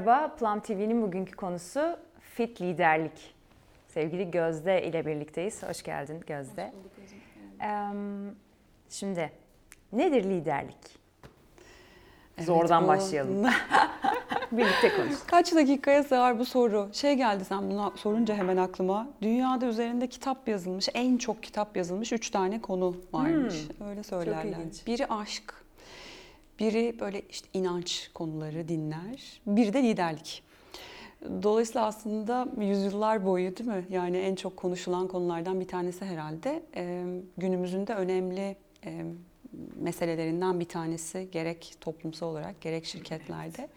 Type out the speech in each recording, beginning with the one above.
Merhaba, Plum TV'nin bugünkü konusu fit liderlik. Sevgili Gözde ile birlikteyiz. Hoş geldin Gözde. Hoş bulduk hocam. Şimdi nedir liderlik? Evet, Zordan bu... başlayalım. Birlikte konuş. Kaç dakikaya sığar bu soru? Şey geldi sen bunu sorunca hemen aklıma. Dünyada üzerinde kitap yazılmış, en çok kitap yazılmış üç tane konu varmış. Hmm. Öyle söylerler. Biri aşk, biri böyle işte inanç konuları dinler, biri de liderlik. Dolayısıyla aslında yüzyıllar boyu değil mi? Yani en çok konuşulan konulardan bir tanesi herhalde. Günümüzün de önemli meselelerinden bir tanesi gerek toplumsal olarak gerek şirketlerde.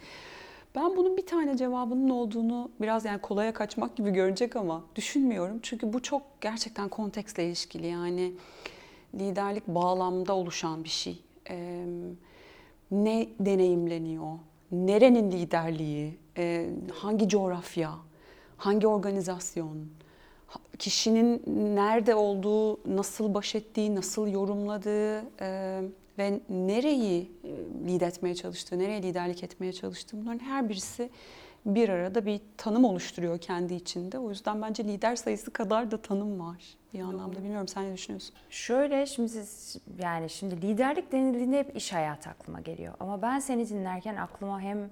Ben bunun bir tane cevabının olduğunu biraz yani kolaya kaçmak gibi görecek ama düşünmüyorum. Çünkü bu çok gerçekten kontekstle ilişkili yani liderlik bağlamda oluşan bir şey. Ee, ne deneyimleniyor, nerenin liderliği, e, hangi coğrafya, hangi organizasyon, kişinin nerede olduğu, nasıl baş ettiği, nasıl yorumladığı e, ve nereyi e, lider etmeye çalıştığı, nereye liderlik etmeye çalıştığı bunların her birisi bir arada bir tanım oluşturuyor kendi içinde. O yüzden bence lider sayısı kadar da tanım var bir anlamda. Bilmiyorum sen ne düşünüyorsun? Şöyle şimdi siz, yani şimdi liderlik denildiğinde hep iş hayatı aklıma geliyor. Ama ben seni dinlerken aklıma hem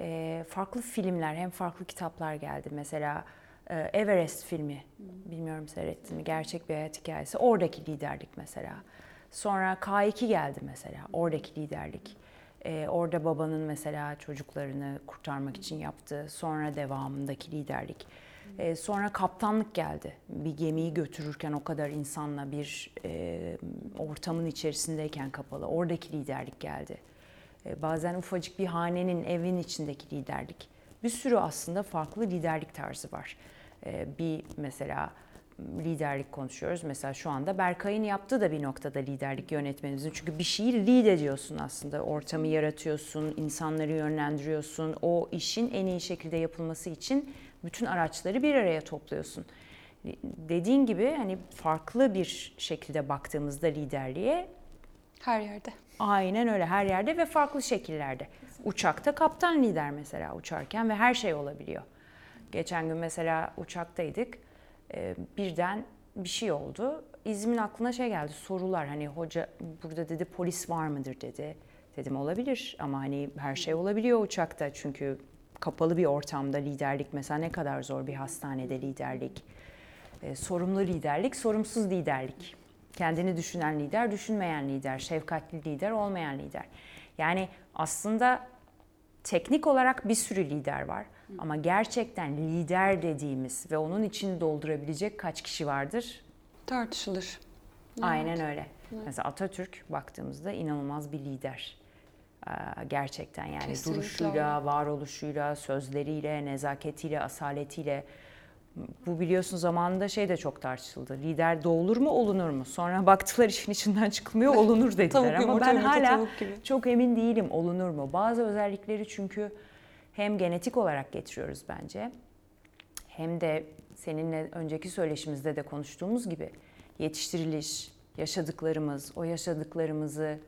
e, farklı filmler hem farklı kitaplar geldi. Mesela e, Everest filmi bilmiyorum seyrettin mi? Gerçek bir hayat hikayesi. Oradaki liderlik mesela. Sonra K2 geldi mesela. Oradaki liderlik. Ee, orada babanın mesela çocuklarını kurtarmak için yaptığı, sonra devamındaki liderlik. Ee, sonra kaptanlık geldi. Bir gemiyi götürürken o kadar insanla bir e, ortamın içerisindeyken kapalı. Oradaki liderlik geldi. Ee, bazen ufacık bir hanenin, evin içindeki liderlik. Bir sürü aslında farklı liderlik tarzı var. Ee, bir mesela liderlik konuşuyoruz. Mesela şu anda Berkay'ın yaptığı da bir noktada liderlik yönetmenimizin. Çünkü bir şeyi lead ediyorsun aslında. Ortamı yaratıyorsun, insanları yönlendiriyorsun. O işin en iyi şekilde yapılması için bütün araçları bir araya topluyorsun. Dediğin gibi hani farklı bir şekilde baktığımızda liderliğe her yerde. Aynen öyle her yerde ve farklı şekillerde. Uçakta kaptan lider mesela uçarken ve her şey olabiliyor. Geçen gün mesela uçaktaydık e, birden bir şey oldu. İzmin aklına şey geldi sorular hani hoca burada dedi polis var mıdır dedi. Dedim olabilir ama hani her şey olabiliyor uçakta çünkü kapalı bir ortamda liderlik mesela ne kadar zor bir hastanede liderlik. E, sorumlu liderlik, sorumsuz liderlik. Kendini düşünen lider, düşünmeyen lider, şefkatli lider, olmayan lider. Yani aslında teknik olarak bir sürü lider var. Ama gerçekten lider dediğimiz ve onun için doldurabilecek kaç kişi vardır? Tartışılır. Aynen öyle. Evet. Mesela Atatürk baktığımızda inanılmaz bir lider. Gerçekten yani Kesinlikle duruşuyla, varoluşuyla, sözleriyle, nezaketiyle, asaletiyle bu biliyorsun zamanında şey de çok tartışıldı. Lider doğulur mu olunur mu? Sonra baktılar işin içinden çıkmıyor olunur dediler. tavuk Ama ben hala çok emin değilim olunur mu. Bazı özellikleri çünkü hem genetik olarak getiriyoruz bence hem de seninle önceki söyleşimizde de konuştuğumuz gibi yetiştiriliş, yaşadıklarımız, o yaşadıklarımızı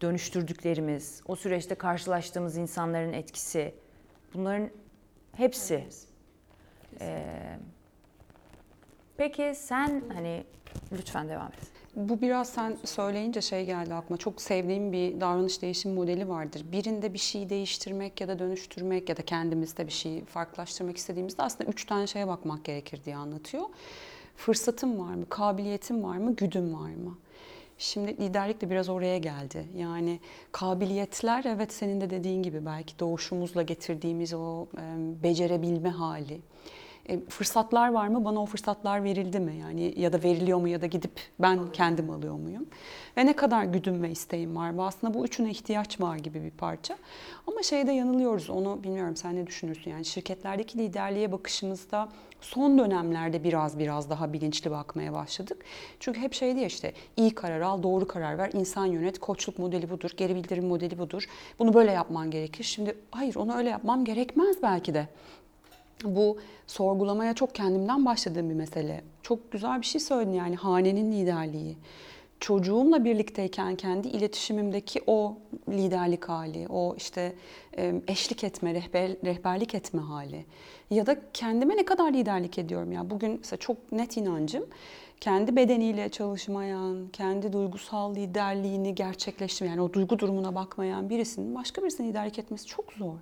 dönüştürdüklerimiz, o süreçte karşılaştığımız insanların etkisi bunların hepsi. Evet. Ee, peki sen hani lütfen devam et. Bu biraz sen söyleyince şey geldi aklıma. Çok sevdiğim bir davranış değişim modeli vardır. Birinde bir şeyi değiştirmek ya da dönüştürmek ya da kendimizde bir şeyi farklılaştırmak istediğimizde aslında üç tane şeye bakmak gerekir diye anlatıyor. Fırsatım var mı, kabiliyetim var mı, güdüm var mı? Şimdi liderlik de biraz oraya geldi. Yani kabiliyetler evet senin de dediğin gibi belki doğuşumuzla getirdiğimiz o becerebilme hali e, fırsatlar var mı? Bana o fırsatlar verildi mi? Yani ya da veriliyor mu ya da gidip ben kendim alıyor muyum? Ve ne kadar güdüm ve isteğim var? Ve aslında bu üçüne ihtiyaç var gibi bir parça. Ama şeyde yanılıyoruz. Onu bilmiyorum sen ne düşünürsün? Yani şirketlerdeki liderliğe bakışımızda son dönemlerde biraz biraz daha bilinçli bakmaya başladık. Çünkü hep şey diye işte iyi karar al, doğru karar ver, insan yönet, koçluk modeli budur, geri bildirim modeli budur. Bunu böyle yapman gerekir. Şimdi hayır onu öyle yapmam gerekmez belki de bu sorgulamaya çok kendimden başladığım bir mesele. Çok güzel bir şey söyledin yani hanenin liderliği. çocuğumla birlikteyken kendi iletişimimdeki o liderlik hali, o işte eşlik etme, rehber, rehberlik etme hali ya da kendime ne kadar liderlik ediyorum ya. Bugün mesela çok net inancım kendi bedeniyle çalışmayan, kendi duygusal liderliğini gerçekleştirmeyen, yani o duygu durumuna bakmayan birisinin başka birisine liderlik etmesi çok zor.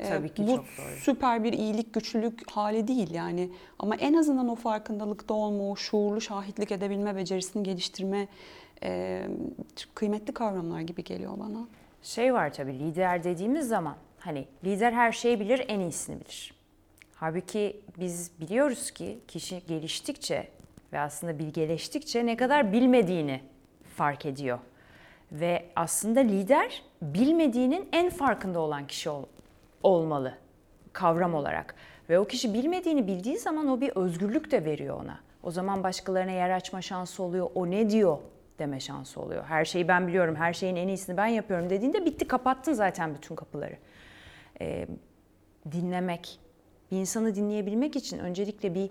Ee, Tabii ki Bu çok zor. süper bir iyilik, güçlülük hali değil yani. Ama en azından o farkındalıkta olma, o şuurlu şahitlik edebilme becerisini geliştirme e, kıymetli kavramlar gibi geliyor bana. Şey var tabii lider dediğimiz zaman hani lider her şeyi bilir, en iyisini bilir. Halbuki biz biliyoruz ki kişi geliştikçe ve aslında bilgeleştikçe ne kadar bilmediğini fark ediyor. Ve aslında lider bilmediğinin en farkında olan kişi olmalı kavram olarak. Ve o kişi bilmediğini bildiği zaman o bir özgürlük de veriyor ona. O zaman başkalarına yer açma şansı oluyor. O ne diyor deme şansı oluyor. Her şeyi ben biliyorum, her şeyin en iyisini ben yapıyorum dediğinde bitti kapattın zaten bütün kapıları. Ee, dinlemek, bir insanı dinleyebilmek için öncelikle bir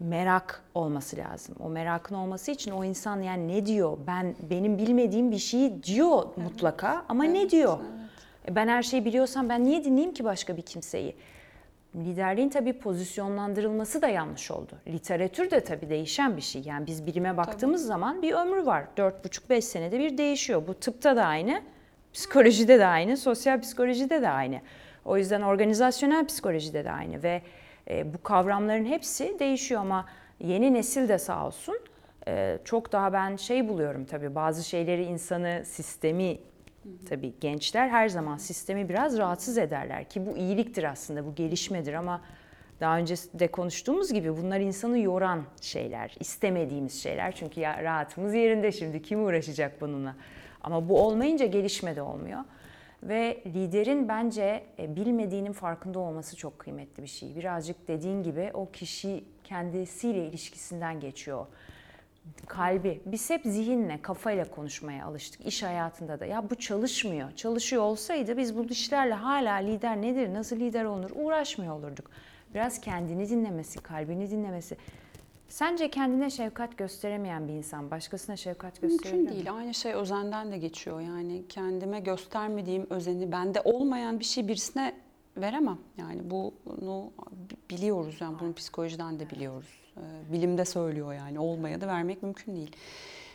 merak olması lazım. O merakın olması için o insan yani ne diyor? Ben benim bilmediğim bir şeyi diyor evet. mutlaka ama evet, ne diyor? Evet. Ben her şeyi biliyorsam ben niye dinleyeyim ki başka bir kimseyi? Liderliğin tabii pozisyonlandırılması da yanlış oldu. Literatür de tabii değişen bir şey. Yani biz bilime baktığımız tabii. zaman bir ömrü var. 4,5-5 senede bir değişiyor. Bu tıpta da aynı, psikolojide de aynı, sosyal psikolojide de aynı. O yüzden organizasyonel psikolojide de aynı ve e, bu kavramların hepsi değişiyor ama yeni nesil de sağ olsun e, çok daha ben şey buluyorum tabii bazı şeyleri insanı sistemi tabii gençler her zaman sistemi biraz rahatsız ederler ki bu iyiliktir aslında bu gelişmedir ama daha önce de konuştuğumuz gibi bunlar insanı yoran şeyler, istemediğimiz şeyler. Çünkü ya rahatımız yerinde şimdi kim uğraşacak bununla? Ama bu olmayınca gelişme de olmuyor. Ve liderin bence e, bilmediğinin farkında olması çok kıymetli bir şey. Birazcık dediğin gibi o kişi kendisiyle ilişkisinden geçiyor. Kalbi. Biz hep zihinle, kafayla konuşmaya alıştık. İş hayatında da. Ya bu çalışmıyor. Çalışıyor olsaydı biz bu işlerle hala lider nedir, nasıl lider olunur uğraşmıyor olurduk. Biraz kendini dinlemesi, kalbini dinlemesi. Sence kendine şefkat gösteremeyen bir insan başkasına şefkat gösterebilir Mümkün değil. Aynı şey özenden de geçiyor. Yani kendime göstermediğim özeni, bende olmayan bir şey birisine veremem. Yani bunu biliyoruz. Yani bunu psikolojiden de biliyoruz. Ee, bilimde söylüyor yani. Olmaya da vermek mümkün değil.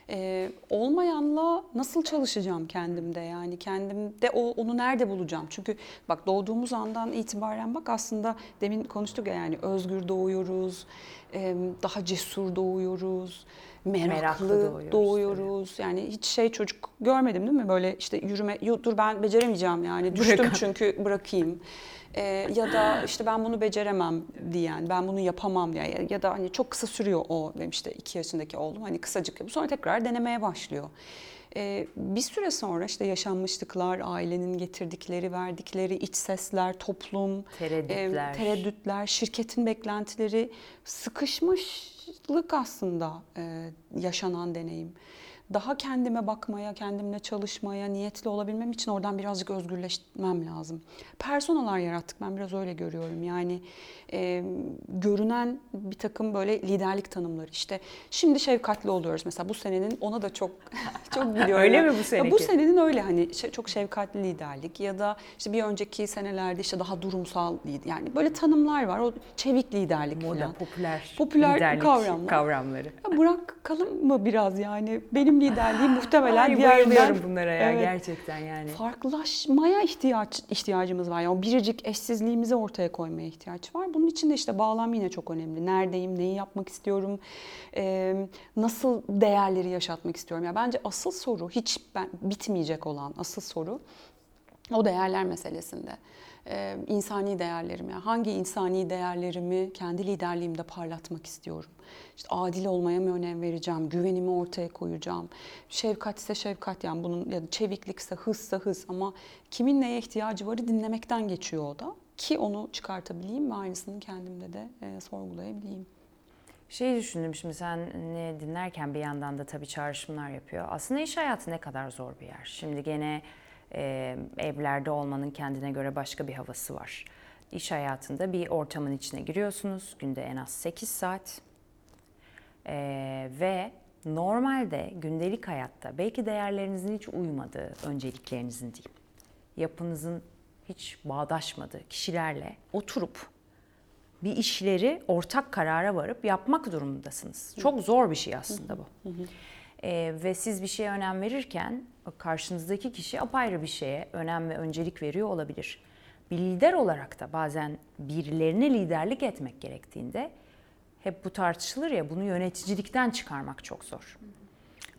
Ee, olmayanla nasıl çalışacağım kendimde yani kendimde o, onu nerede bulacağım? Çünkü bak doğduğumuz andan itibaren bak aslında demin konuştuk ya yani özgür doğuyoruz, daha cesur doğuyoruz, meraklı, meraklı doğuyoruz. doğuyoruz. Yani hiç şey çocuk görmedim değil mi? Böyle işte yürüme, dur ben beceremeyeceğim yani düştüm Bırakın. çünkü bırakayım. Ee, ya da işte ben bunu beceremem diyen, ben bunu yapamam diyen ya, da hani çok kısa sürüyor o benim işte iki yaşındaki oğlum hani kısacık yapıyor. Sonra tekrar denemeye başlıyor. Ee, bir süre sonra işte yaşanmışlıklar, ailenin getirdikleri, verdikleri iç sesler, toplum, tereddütler, e, tereddütler şirketin beklentileri, sıkışmışlık aslında e, yaşanan deneyim daha kendime bakmaya, kendimle çalışmaya, niyetli olabilmem için oradan birazcık özgürleşmem lazım. Personalar yarattık ben biraz öyle görüyorum. Yani e, görünen bir takım böyle liderlik tanımları. İşte şimdi şefkatli oluyoruz mesela bu senenin ona da çok çok biliyorum. öyle mi bu seneki? bu senenin öyle hani çok şefkatli liderlik ya da işte bir önceki senelerde işte daha durumsal yani böyle tanımlar var. O çevik liderlik Moda, falan. popüler, popüler liderlik kavramlar. kavramları. Ya bırakalım mı biraz yani? Benim liderliğim muhtemelen Ay, diğerler bunlara ya evet, gerçekten yani. Farklılaşmaya ihtiyaç ihtiyacımız var. Yani o biricik eşsizliğimizi ortaya koymaya ihtiyaç var. Bunun için de işte bağlam yine çok önemli. Neredeyim, neyi yapmak istiyorum, e, nasıl değerleri yaşatmak istiyorum. Yani bence asıl soru hiç ben, bitmeyecek olan asıl soru o değerler meselesinde. Ee, insani değerlerim yani hangi insani değerlerimi kendi liderliğimde parlatmak istiyorum. İşte adil olmaya mı önem vereceğim, güvenimi ortaya koyacağım. Şefkat ise şefkat yani bunun ya da çeviklikse hızsa hız ama kimin neye ihtiyacı varı dinlemekten geçiyor o da ki onu çıkartabileyim ve aynısını kendimde de e, sorgulayabileyim. Şey düşündüm şimdi sen dinlerken bir yandan da tabii çağrışımlar yapıyor. Aslında iş hayatı ne kadar zor bir yer. Şimdi gene e, evlerde olmanın kendine göre başka bir havası var. İş hayatında bir ortamın içine giriyorsunuz. Günde en az 8 saat. E, ve normalde gündelik hayatta belki değerlerinizin hiç uymadığı önceliklerinizin diyeyim, yapınızın hiç bağdaşmadığı kişilerle oturup bir işleri ortak karara varıp yapmak durumundasınız. Çok zor bir şey aslında bu. Ee, ve siz bir şeye önem verirken karşınızdaki kişi apayrı bir şeye önem ve öncelik veriyor olabilir. Bir lider olarak da bazen birilerine liderlik etmek gerektiğinde hep bu tartışılır ya bunu yöneticilikten çıkarmak çok zor.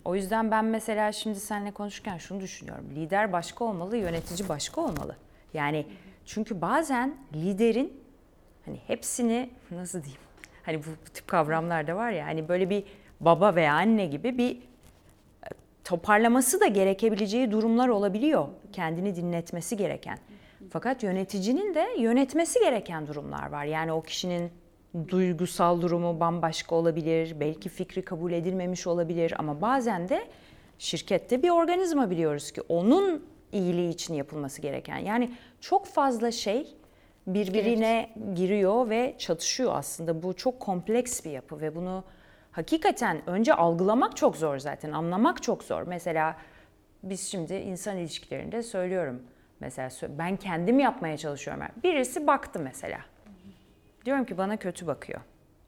O yüzden ben mesela şimdi seninle konuşurken şunu düşünüyorum. Lider başka olmalı, yönetici başka olmalı. Yani çünkü bazen liderin hani hepsini nasıl diyeyim? Hani bu, bu tip kavramlar da var ya hani böyle bir baba veya anne gibi bir e, toparlaması da gerekebileceği durumlar olabiliyor. Kendini dinletmesi gereken. Fakat yöneticinin de yönetmesi gereken durumlar var. Yani o kişinin duygusal durumu bambaşka olabilir, belki fikri kabul edilmemiş olabilir ama bazen de şirkette bir organizma biliyoruz ki onun iyiliği için yapılması gereken. Yani çok fazla şey birbirine evet. giriyor ve çatışıyor aslında. Bu çok kompleks bir yapı ve bunu hakikaten önce algılamak çok zor zaten, anlamak çok zor. Mesela biz şimdi insan ilişkilerinde söylüyorum. Mesela ben kendim yapmaya çalışıyorum. Birisi baktı mesela. Diyorum ki bana kötü bakıyor.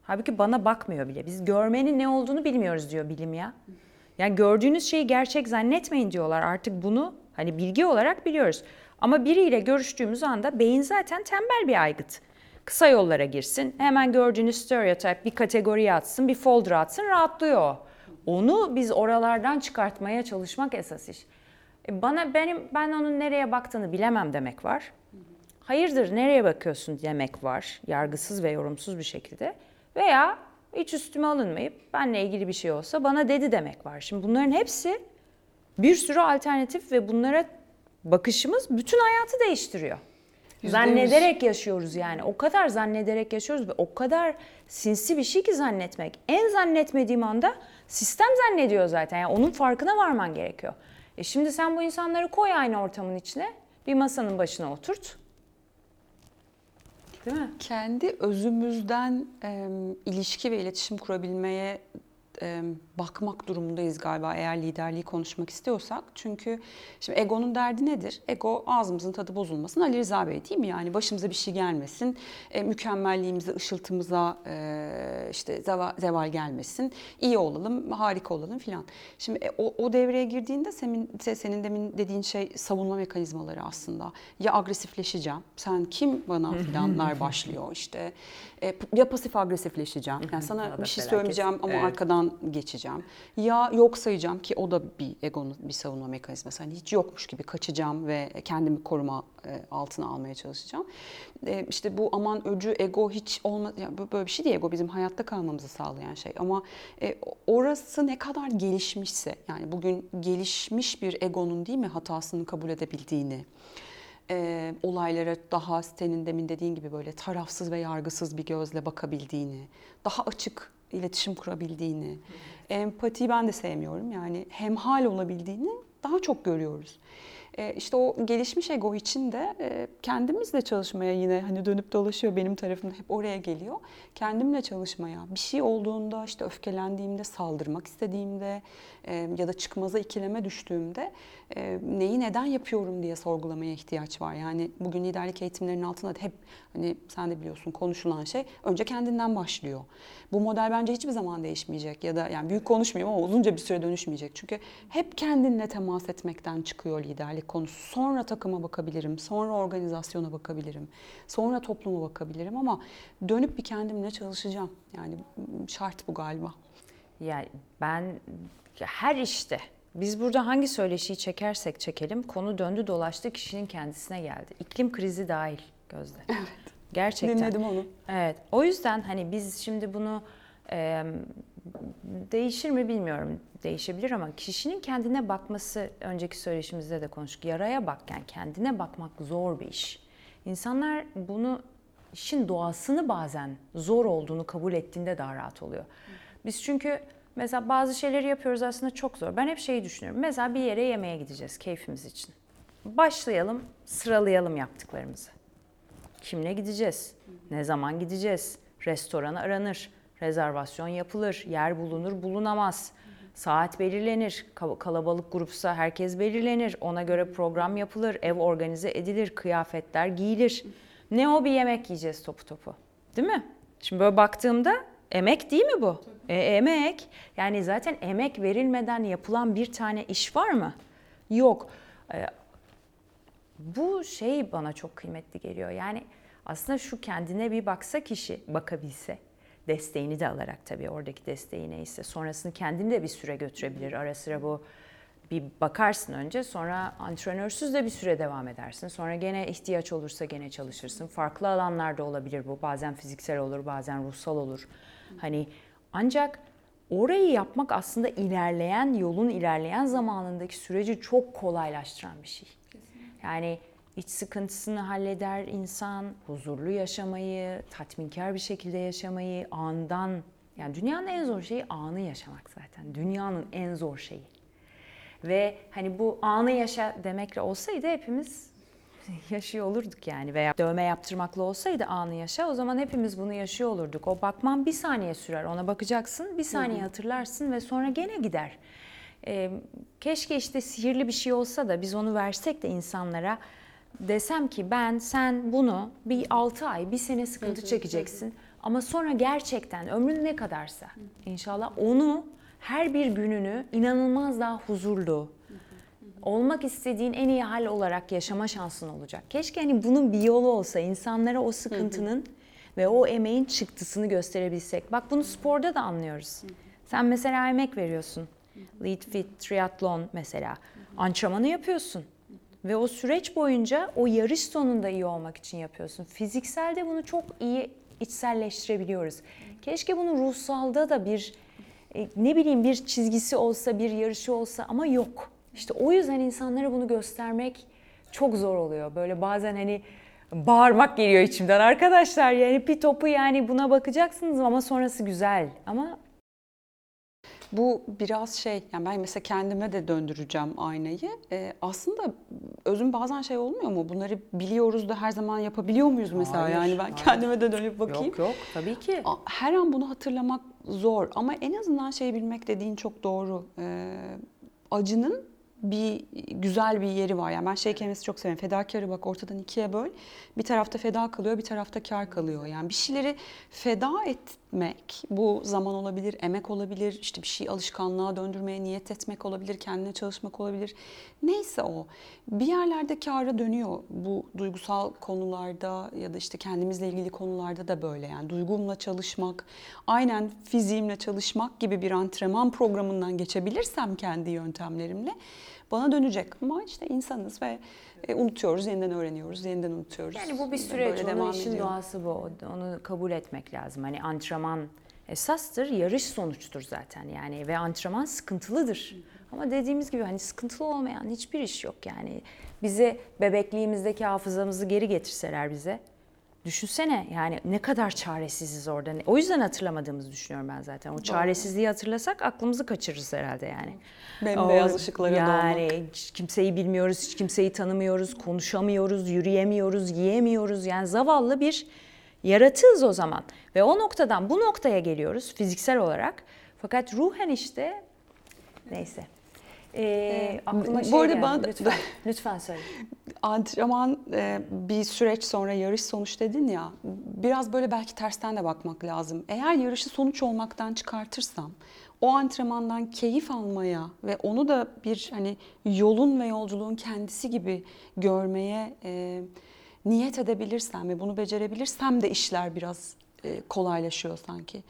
Halbuki bana bakmıyor bile. Biz görmenin ne olduğunu bilmiyoruz diyor bilim ya. Yani gördüğünüz şeyi gerçek zannetmeyin diyorlar. Artık bunu hani bilgi olarak biliyoruz. Ama biriyle görüştüğümüz anda beyin zaten tembel bir aygıt. Kısa yollara girsin, hemen gördüğünüz stereotip bir kategoriye atsın, bir folder atsın, rahatlıyor. Onu biz oralardan çıkartmaya çalışmak esas iş. E bana benim ben onun nereye baktığını bilemem demek var. Hayırdır nereye bakıyorsun demek var. Yargısız ve yorumsuz bir şekilde. Veya hiç üstüme alınmayıp benle ilgili bir şey olsa bana dedi demek var. Şimdi bunların hepsi bir sürü alternatif ve bunlara bakışımız bütün hayatı değiştiriyor. Zannederek yaşıyoruz yani. O kadar zannederek yaşıyoruz ve o kadar sinsi bir şey ki zannetmek. En zannetmediğim anda sistem zannediyor zaten. Yani onun farkına varman gerekiyor. E şimdi sen bu insanları koy aynı ortamın içine. Bir masanın başına oturt. Değil mi? Kendi özümüzden e, ilişki ve iletişim kurabilmeye e, bakmak durumundayız galiba eğer liderliği konuşmak istiyorsak. Çünkü şimdi egonun derdi nedir? Ego ağzımızın tadı bozulmasın. Ali Rıza Bey değil mi? Yani başımıza bir şey gelmesin, e, mükemmelliğimize, ışıltımıza e, işte zeval, zeval gelmesin, iyi olalım, harika olalım filan. Şimdi e, o, o devreye girdiğinde senin, senin demin dediğin şey savunma mekanizmaları aslında. Ya agresifleşeceğim, sen kim bana filanlar başlıyor işte. E, ya pasif agresifleşeceğim. Yani sana bir şey söylemeyeceğim ama evet. arkadan geçeceğim. Ya yok sayacağım ki o da bir egonun bir savunma mekanizması. Hani hiç yokmuş gibi kaçacağım ve kendimi koruma e, altına almaya çalışacağım. E, işte bu aman öcü ego hiç olma yani böyle bir şey değil. Ego bizim hayatta kalmamızı sağlayan şey. Ama orası ne kadar gelişmişse yani bugün gelişmiş bir egonun değil mi hatasını kabul edebildiğini e, olaylara daha senin demin dediğin gibi böyle tarafsız ve yargısız bir gözle bakabildiğini, daha açık iletişim kurabildiğini, empatiyi ben de sevmiyorum. Yani hemhal olabildiğini daha çok görüyoruz. E, işte o gelişmiş ego için de e, kendimizle çalışmaya yine hani dönüp dolaşıyor benim tarafım hep oraya geliyor. Kendimle çalışmaya, bir şey olduğunda işte öfkelendiğimde, saldırmak istediğimde e, ya da çıkmaza ikileme düştüğümde neyi neden yapıyorum diye sorgulamaya ihtiyaç var. Yani bugün liderlik eğitimlerinin altında hep hani sen de biliyorsun konuşulan şey önce kendinden başlıyor. Bu model bence hiçbir zaman değişmeyecek ya da yani büyük konuşmayayım ama uzunca bir süre dönüşmeyecek. Çünkü hep kendinle temas etmekten çıkıyor liderlik konusu. Sonra takıma bakabilirim, sonra organizasyona bakabilirim, sonra topluma bakabilirim ama dönüp bir kendimle çalışacağım. Yani şart bu galiba. Yani ben her işte biz burada hangi söyleşiyi çekersek çekelim konu döndü dolaştı kişinin kendisine geldi. İklim krizi dahil Gözde. Evet. Gerçekten. Dinledim onu. Evet. O yüzden hani biz şimdi bunu e, değişir mi bilmiyorum. Değişebilir ama kişinin kendine bakması önceki söyleşimizde de konuştuk. Yaraya bak yani kendine bakmak zor bir iş. İnsanlar bunu işin doğasını bazen zor olduğunu kabul ettiğinde daha rahat oluyor. Biz çünkü mesela bazı şeyleri yapıyoruz aslında çok zor. Ben hep şeyi düşünüyorum. Mesela bir yere yemeğe gideceğiz keyfimiz için. Başlayalım, sıralayalım yaptıklarımızı. Kimle gideceğiz? Ne zaman gideceğiz? Restoran aranır, rezervasyon yapılır, yer bulunur, bulunamaz. Saat belirlenir, kalabalık grupsa herkes belirlenir, ona göre program yapılır, ev organize edilir, kıyafetler giyilir. Ne o bir yemek yiyeceğiz topu topu. Değil mi? Şimdi böyle baktığımda emek değil mi bu? E, emek. Yani zaten emek verilmeden yapılan bir tane iş var mı? Yok. E, bu şey bana çok kıymetli geliyor. Yani aslında şu kendine bir baksa kişi, bakabilse desteğini de alarak tabii oradaki desteği neyse sonrasını kendini de bir süre götürebilir. Ara sıra bu bir bakarsın önce sonra antrenörsüz de bir süre devam edersin. Sonra gene ihtiyaç olursa gene çalışırsın. Farklı alanlarda olabilir bu. Bazen fiziksel olur, bazen ruhsal olur. Hani ancak orayı yapmak aslında ilerleyen, yolun ilerleyen zamanındaki süreci çok kolaylaştıran bir şey. Yani iç sıkıntısını halleder insan, huzurlu yaşamayı, tatminkar bir şekilde yaşamayı, andan yani dünyanın en zor şeyi anı yaşamak zaten. Dünyanın en zor şeyi. Ve hani bu anı yaşa demekle olsaydı hepimiz yaşıyor olurduk yani veya dövme yaptırmakla olsaydı anı yaşa o zaman hepimiz bunu yaşıyor olurduk. O bakman bir saniye sürer ona bakacaksın bir saniye hatırlarsın ve sonra gene gider. Ee, keşke işte sihirli bir şey olsa da biz onu versek de insanlara desem ki ben sen bunu bir 6 ay bir sene sıkıntı çekeceksin ama sonra gerçekten ömrün ne kadarsa inşallah onu her bir gününü inanılmaz daha huzurlu, olmak istediğin en iyi hal olarak yaşama şansın olacak. Keşke hani bunun bir yolu olsa insanlara o sıkıntının ve o emeğin çıktısını gösterebilsek. Bak bunu sporda da anlıyoruz. Sen mesela emek veriyorsun. Lead Fit, triatlon mesela. Antrenmanı yapıyorsun. Ve o süreç boyunca o yarış sonunda iyi olmak için yapıyorsun. Fizikselde bunu çok iyi içselleştirebiliyoruz. Keşke bunu ruhsalda da bir e, ne bileyim bir çizgisi olsa, bir yarışı olsa ama yok. İşte o yüzden insanlara bunu göstermek çok zor oluyor. Böyle bazen hani bağırmak geliyor içimden arkadaşlar yani bir topu yani buna bakacaksınız ama sonrası güzel ama bu biraz şey, yani ben mesela kendime de döndüreceğim aynayı. Ee, aslında özüm bazen şey olmuyor mu? Bunları biliyoruz da her zaman yapabiliyor muyuz mesela? Hayır, yani ben hayır. kendime de dönüp bakayım. Yok yok tabii ki. Her an bunu hatırlamak zor ama en azından şey bilmek dediğin çok doğru. Ee, acının bir güzel bir yeri var. Yani ben şey kelimesi çok seviyorum. Fedakarı bak ortadan ikiye böl. Bir tarafta feda kalıyor, bir tarafta kar kalıyor. Yani bir şeyleri feda etmek, bu zaman olabilir, emek olabilir, işte bir şey alışkanlığa döndürmeye niyet etmek olabilir, kendine çalışmak olabilir. Neyse o. Bir yerlerde kâra dönüyor. Bu duygusal konularda ya da işte kendimizle ilgili konularda da böyle. Yani duygumla çalışmak, aynen fiziğimle çalışmak gibi bir antrenman programından geçebilirsem kendi yöntemlerimle bana dönecek. Ama işte insanız ve e, unutuyoruz, yeniden öğreniyoruz, yeniden unutuyoruz. Yani bu bir süreç, Böyle onun işin ediyor. doğası bu. Onu kabul etmek lazım. Hani antrenman esastır, yarış sonuçtur zaten yani ve antrenman sıkıntılıdır. Ama dediğimiz gibi hani sıkıntılı olmayan hiçbir iş yok yani. Bize bebekliğimizdeki hafızamızı geri getirseler bize Düşünsene yani ne kadar çaresiziz orada. O yüzden hatırlamadığımızı düşünüyorum ben zaten. O çaresizliği hatırlasak aklımızı kaçırırız herhalde yani. Bembeyaz o, ışıklara Yani doğmak. kimseyi bilmiyoruz, hiç kimseyi tanımıyoruz, konuşamıyoruz, yürüyemiyoruz, yiyemiyoruz. Yani zavallı bir yaratığız o zaman. Ve o noktadan bu noktaya geliyoruz fiziksel olarak. Fakat ruhen işte neyse ee, aklıma şey Bu arada geldi. bana lütfen, lütfen söyle. Antrenman e, bir süreç sonra yarış sonuç dedin ya. Biraz böyle belki tersten de bakmak lazım. Eğer yarışı sonuç olmaktan çıkartırsam o antrenmandan keyif almaya ve onu da bir hani yolun ve yolculuğun kendisi gibi görmeye e, niyet edebilirsem ve bunu becerebilirsem de işler biraz kolaylaşıyor sanki.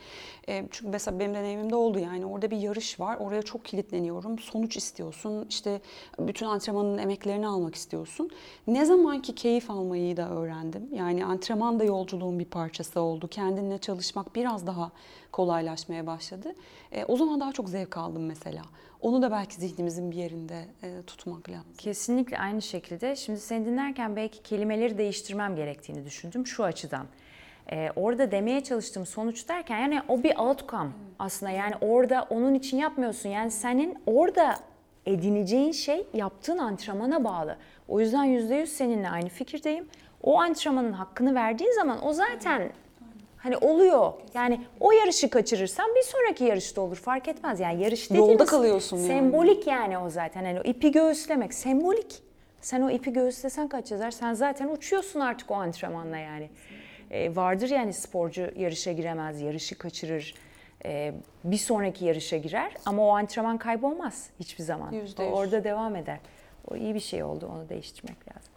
E, çünkü mesela benim deneyimimde oldu yani orada bir yarış var. Oraya çok kilitleniyorum. Sonuç istiyorsun. İşte bütün antrenmanın emeklerini almak istiyorsun. Ne zaman ki keyif almayı da öğrendim. Yani antrenman da yolculuğun bir parçası oldu. Kendinle çalışmak biraz daha kolaylaşmaya başladı. E, o zaman daha çok zevk aldım mesela. Onu da belki zihnimizin bir yerinde e, tutmak lazım. Kesinlikle aynı şekilde. Şimdi seni dinlerken belki kelimeleri değiştirmem gerektiğini düşündüm şu açıdan e, orada demeye çalıştığım sonuç derken yani o bir outcome aslında yani orada onun için yapmıyorsun yani senin orada edineceğin şey yaptığın antrenmana bağlı. O yüzden yüzde yüz seninle aynı fikirdeyim. O antrenmanın hakkını verdiğin zaman o zaten Hani oluyor. Yani o yarışı kaçırırsan bir sonraki yarışta olur. Fark etmez. Yani yarış dediğimiz Yolda kalıyorsun yani. sembolik yani o zaten. Hani o ipi göğüslemek sembolik. Sen o ipi göğüslesen kaç yazar? Sen zaten uçuyorsun artık o antrenmanla yani. Ee, vardır yani sporcu yarışa giremez, yarışı kaçırır. Ee, bir sonraki yarışa girer ama o antrenman kaybolmaz hiçbir zaman. O orada devam eder. O iyi bir şey oldu. Onu değiştirmek lazım.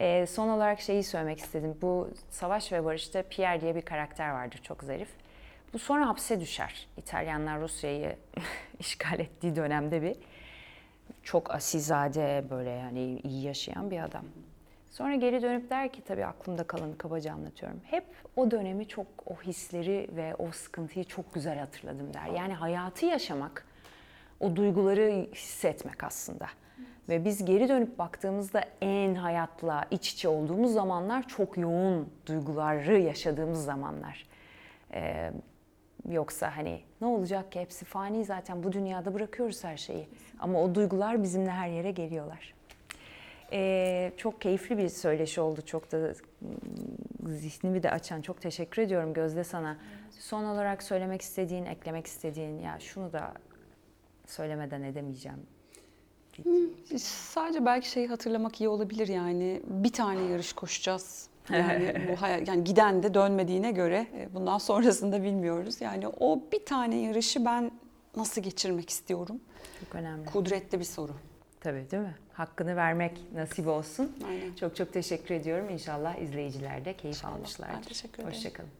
Ee, son olarak şeyi söylemek istedim. Bu Savaş ve Barış'ta Pierre diye bir karakter vardır çok zarif. Bu sonra hapse düşer. İtalyanlar Rusya'yı işgal ettiği dönemde bir çok asilzade böyle yani iyi yaşayan bir adam. Sonra geri dönüp der ki tabii aklımda kalanı kabaca anlatıyorum. Hep o dönemi çok o hisleri ve o sıkıntıyı çok güzel hatırladım der. Yani hayatı yaşamak o duyguları hissetmek aslında. Ve biz geri dönüp baktığımızda en hayatla iç içe olduğumuz zamanlar çok yoğun duyguları yaşadığımız zamanlar. Ee, yoksa hani ne olacak ki hepsi fani zaten bu dünyada bırakıyoruz her şeyi. Ama o duygular bizimle her yere geliyorlar. Ee, çok keyifli bir söyleşi oldu. Çok da ım, zihnimi de açan. Çok teşekkür ediyorum Gözde sana. Son olarak söylemek istediğin, eklemek istediğin ya şunu da söylemeden edemeyeceğim. Sadece belki şeyi hatırlamak iyi olabilir yani bir tane yarış koşacağız. Yani bu hayal, yani giden de dönmediğine göre e, bundan sonrasında bilmiyoruz. Yani o bir tane yarışı ben nasıl geçirmek istiyorum? Çok önemli. Kudretli bir soru. Tabii değil mi? Hakkını vermek nasip olsun. Aynen. Çok çok teşekkür ediyorum. İnşallah izleyiciler de keyif İnşallah. almışlardır. Ben teşekkür ederim. Hoşçakalın.